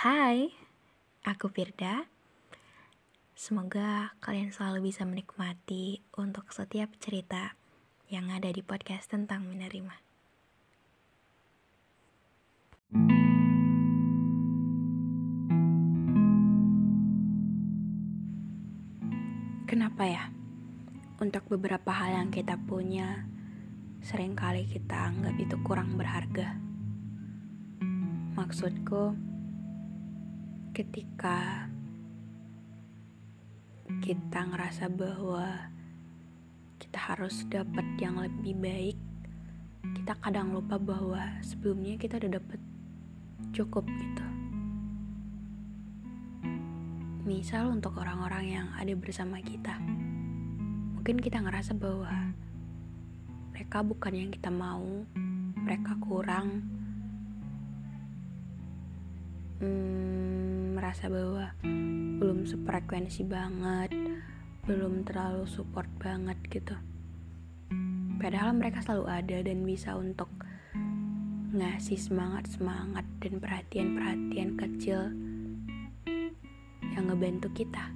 Hai, aku Firda. Semoga kalian selalu bisa menikmati untuk setiap cerita yang ada di podcast tentang menerima. Kenapa ya? Untuk beberapa hal yang kita punya, sering kali kita anggap itu kurang berharga. Maksudku, ketika kita ngerasa bahwa kita harus dapat yang lebih baik, kita kadang lupa bahwa sebelumnya kita udah dapat cukup gitu. Misal untuk orang-orang yang ada bersama kita, mungkin kita ngerasa bahwa mereka bukan yang kita mau, mereka kurang. Hmm, merasa bahwa belum sefrekuensi banget, belum terlalu support banget gitu. Padahal mereka selalu ada dan bisa untuk ngasih semangat-semangat dan perhatian-perhatian kecil yang ngebantu kita.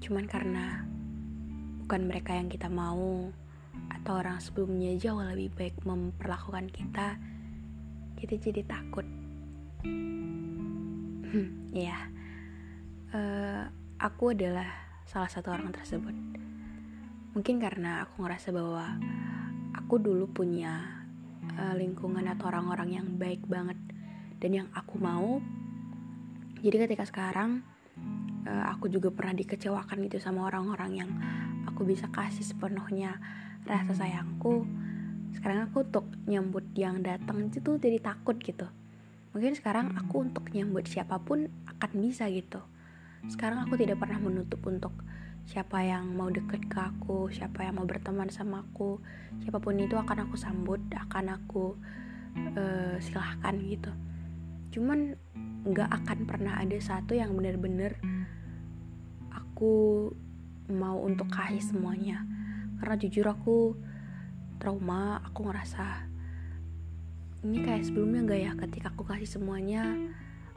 Cuman karena bukan mereka yang kita mau atau orang sebelumnya jauh lebih baik memperlakukan kita, kita jadi takut Ya, uh, aku adalah salah satu orang tersebut. Mungkin karena aku ngerasa bahwa aku dulu punya uh, lingkungan atau orang-orang yang baik banget dan yang aku mau. Jadi ketika sekarang uh, aku juga pernah dikecewakan gitu sama orang-orang yang aku bisa kasih sepenuhnya rasa sayangku. Sekarang aku untuk nyambut yang datang itu jadi takut gitu mungkin sekarang aku untuk nyambut siapa pun akan bisa gitu. Sekarang aku tidak pernah menutup untuk siapa yang mau deket ke aku siapa yang mau berteman sama aku. Siapa pun itu akan aku sambut akan aku uh, silahkan gitu. Cuman nggak akan pernah ada satu yang bener-bener aku mau untuk kasih semuanya. Karena jujur aku trauma aku ngerasa ini kayak sebelumnya gak ya? Ketika aku kasih semuanya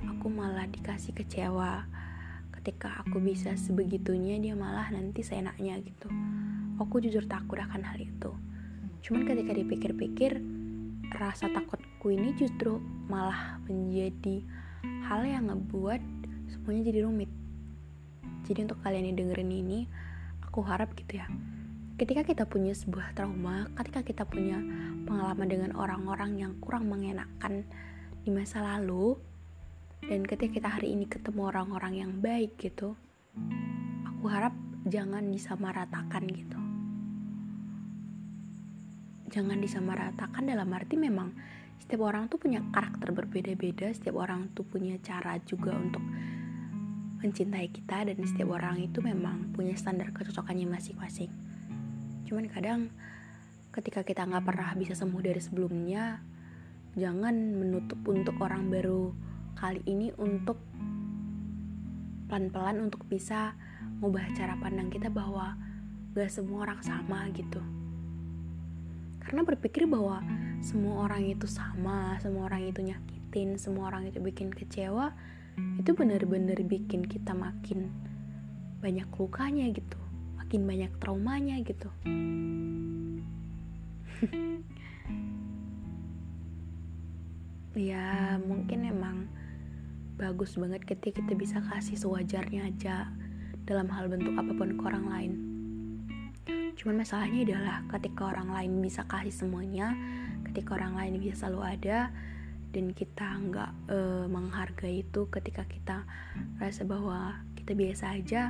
aku malah dikasih kecewa. Ketika aku bisa sebegitunya dia malah nanti seenaknya gitu. Aku jujur takut akan hal itu. Cuman ketika dipikir-pikir rasa takutku ini justru malah menjadi hal yang ngebuat semuanya jadi rumit. Jadi untuk kalian yang dengerin ini aku harap gitu ya ketika kita punya sebuah trauma, ketika kita punya pengalaman dengan orang-orang yang kurang mengenakan di masa lalu, dan ketika kita hari ini ketemu orang-orang yang baik gitu, aku harap jangan disamaratakan gitu. Jangan disamaratakan dalam arti memang setiap orang tuh punya karakter berbeda-beda, setiap orang tuh punya cara juga untuk mencintai kita dan setiap orang itu memang punya standar kecocokannya masing-masing cuman kadang ketika kita nggak pernah bisa sembuh dari sebelumnya jangan menutup untuk orang baru kali ini untuk pelan-pelan untuk bisa ngubah cara pandang kita bahwa gak semua orang sama gitu. Karena berpikir bahwa semua orang itu sama semua orang itu nyakitin semua orang itu bikin kecewa itu benar-benar bikin kita makin banyak lukanya gitu makin banyak traumanya gitu. Ya mungkin emang bagus banget ketika kita bisa kasih sewajarnya aja dalam hal bentuk apa pun ke orang lain. Cuman masalahnya adalah ketika orang lain bisa kasih semuanya ketika orang lain bisa selalu ada dan kita nggak uh, menghargai itu ketika kita rasa bahwa kita biasa aja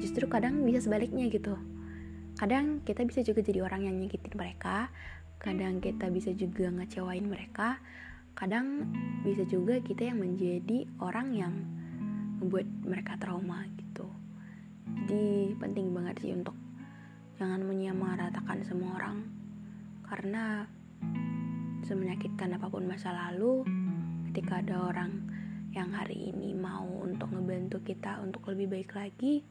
justru kadang bisa sebaliknya gitu. Kadang kita bisa juga jadi orang yang nyakitin mereka kadang kita bisa juga ngecewain mereka kadang bisa juga kita yang menjadi orang yang membuat mereka trauma gitu. Jadi penting banget sih untuk jangan menyamaratakan semua orang. Karena semenyakitkan apa pun masa lalu ketika ada orang yang hari ini mau untuk ngebantu kita untuk lebih baik lagi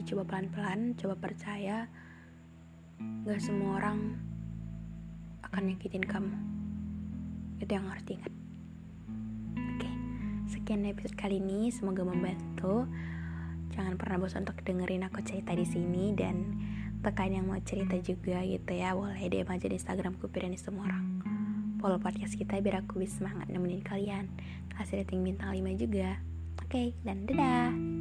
ya coba pelan-pelan coba percaya gak semua orang akan nyakitin kamu itu yang harus diingat oke sekian episode kali ini, semoga membantu. Jangan pernah bosan untuk dengerin aku cerita di sini dan tekan yang mau cerita juga gitu ya. Boleh DM aja di Instagramku Pirani semua orang. Follow podcast kita biar aku bisa semangat nemenin kalian. Kasih rating bintang 5 juga. Oke, okay, dan dadah.